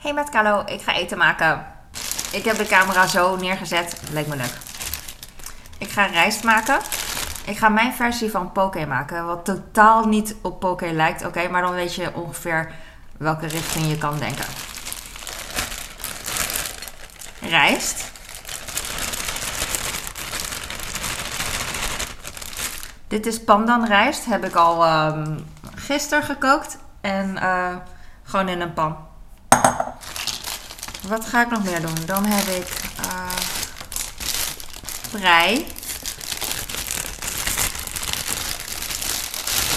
Hey met Carlo, ik ga eten maken. Ik heb de camera zo neergezet. Leek me leuk. Ik ga rijst maken. Ik ga mijn versie van poke maken. Wat totaal niet op poke lijkt. Oké, maar dan weet je ongeveer welke richting je kan denken. Rijst. Dit is pandanrijst. Heb ik al ehm gisteren gekookt. En eh, gewoon in een pan. Wat ga ik nog meer doen? Dan heb ik prei.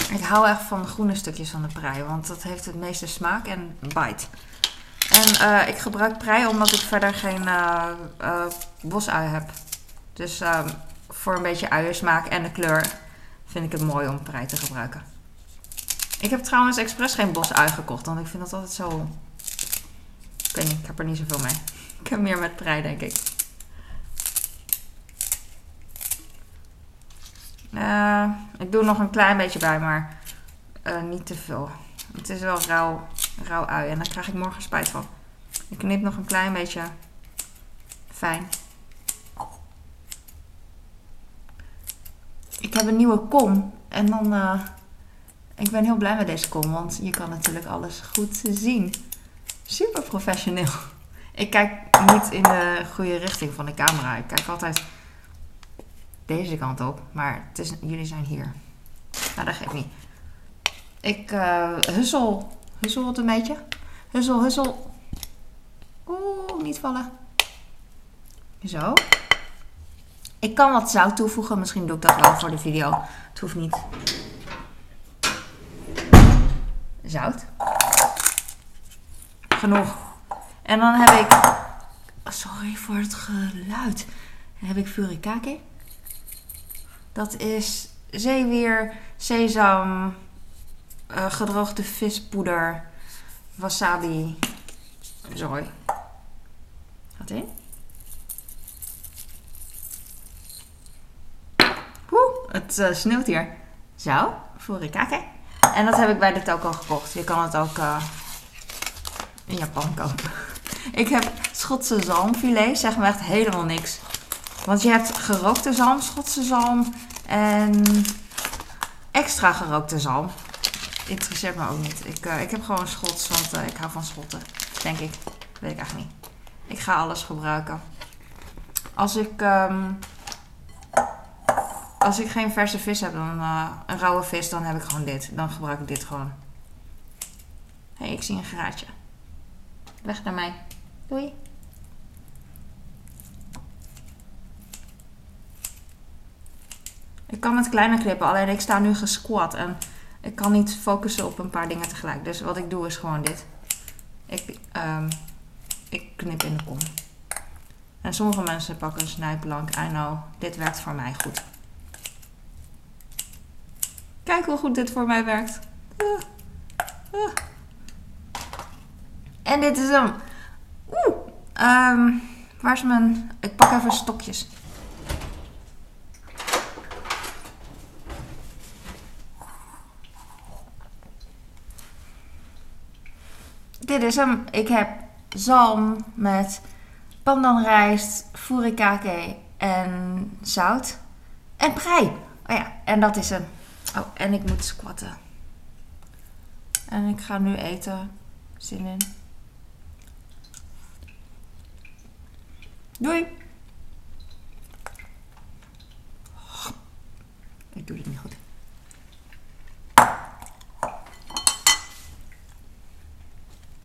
Ik hou echt van de groene stukjes van de prei, want dat heeft het meeste smaak en bite. En eh, ik gebruik prei omdat ik verder geen eh, bosui heb. Dus ehm, voor een beetje uiensmaak en de kleur vind ik het mooi om prei te gebruiken. Ik heb trouwens expres geen bosui gekocht, want ik vind dat altijd zo... Ik niet, heb er niet zoveel mee. Ik heb meer met prei, denk ik. Eh, ik doe nog een klein beetje bij, maar eh, niet te veel. Het is wel rauw, rauw ui en daar krijg ik morgen spijt van. Ik knip nog een klein beetje fijn. Ik heb een nieuwe kom en dan... eh, ik ben heel blij met deze kom, want je kan natuurlijk alles goed zien. Super professioneel. Ik kijk niet in de goede richting van de camera. Ik kijk altijd deze kant op, maar jullie zijn hier. Nou, dat geeft niet. Ik eh hussel. Hussel het een beetje. Hussel, hussel. Oeh, niet vallen. Zo. Ik kan wat zout toevoegen. Misschien doe ik dat wel voor de video. Het hoeft niet. Zout. En dan heb ik... Sorry voor het geluid. Heb ik furikake. Dat is zeewier, sesam, eh, gedroogde vispoeder, wasabi, zooi. Gaat in. Het eh, sneeuwt hier. Zo, furikake. En dat heb ik bij de toko gekocht. Je kan het ook eh, in Japan kopen. Ik heb Schotse zalmfilet, zeg me echt helemaal niks. Want je hebt gerookte zalm, Schotse zalm en extra gerookte zalm. Interesseert me ook niet. Ik, eh, ik heb gewoon Schots, want eh, ik hou van Schotten. Denk ik. Weet ik eigenlijk niet. Ik ga alles gebruiken. Als ik, ehm, als ik geen verse vis heb, dan eh, een rauwe vis, dan heb ik gewoon dit. Dan gebruik ik dit gewoon. Hé, hey, ik zie een graatje. Weg naar mij. Doei. Ik kan met kleine knippen, alleen ik sta nu gesquat en ik kan niet focussen op een paar dingen tegelijk. Dus wat ik doe is gewoon dit. Ik, ehm, ik knip in de kom. En sommige mensen pakken een snijplank. I know, dit werkt voor mij goed. Kijk hoe goed dit voor mij werkt. Ah. Ah. En dit is hem. Oeh. ehm, waar is mijn... Ik pak even stokjes. Dit is hem. Ik heb zalm met pandanrijst, furikake en zout. En prei. Oh ja, en dat is hem. Oh, en ik moet squatten. En ik ga nu eten. Zin in. Doei. Ik doe dit niet goed.